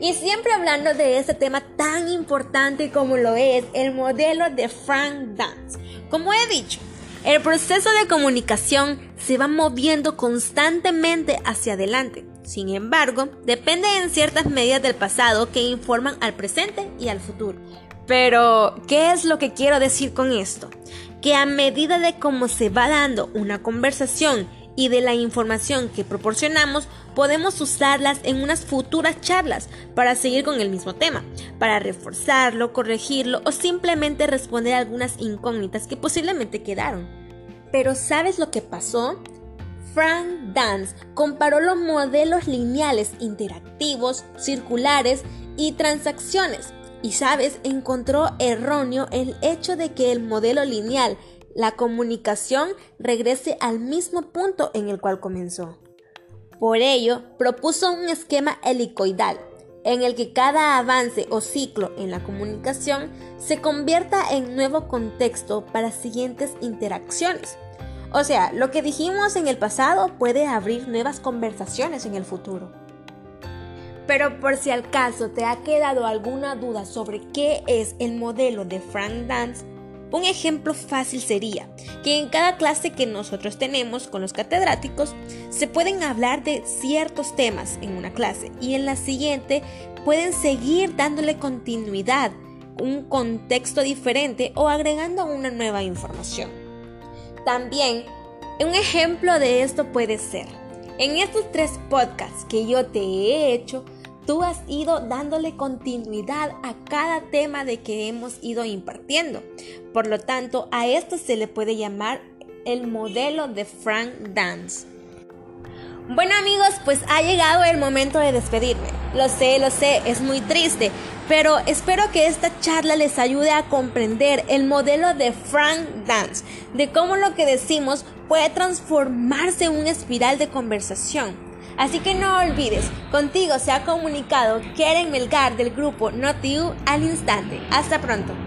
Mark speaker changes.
Speaker 1: Y siempre hablando de este tema tan importante como lo es el modelo de Frank Dance. Como he dicho, el proceso de comunicación se va moviendo constantemente hacia adelante. Sin embargo, depende en ciertas medidas del pasado que informan al presente y al futuro. Pero, ¿qué es lo que quiero decir con esto? Que a medida de cómo se va dando una conversación y de la información que proporcionamos, podemos usarlas en unas futuras charlas para seguir con el mismo tema, para reforzarlo, corregirlo o simplemente responder a algunas incógnitas que posiblemente quedaron. Pero ¿sabes lo que pasó? Frank Dance comparó los modelos lineales interactivos, circulares y transacciones. Y sabes, encontró erróneo el hecho de que el modelo lineal la comunicación regrese al mismo punto en el cual comenzó. Por ello, propuso un esquema helicoidal, en el que cada avance o ciclo en la comunicación se convierta en nuevo contexto para siguientes interacciones. O sea, lo que dijimos en el pasado puede abrir nuevas conversaciones en el futuro. Pero por si al caso te ha quedado alguna duda sobre qué es el modelo de Frank Dance, un ejemplo fácil sería que en cada clase que nosotros tenemos con los catedráticos se pueden hablar de ciertos temas en una clase y en la siguiente pueden seguir dándole continuidad, un contexto diferente o agregando una nueva información. También un ejemplo de esto puede ser, en estos tres podcasts que yo te he hecho, Tú has ido dándole continuidad a cada tema de que hemos ido impartiendo. Por lo tanto, a esto se le puede llamar el modelo de Frank Dance. Bueno amigos, pues ha llegado el momento de despedirme. Lo sé, lo sé, es muy triste, pero espero que esta charla les ayude a comprender el modelo de Frank Dance, de cómo lo que decimos puede transformarse en una espiral de conversación Así que no olvides, contigo se ha comunicado Keren Melgar del grupo NotU al instante. Hasta pronto.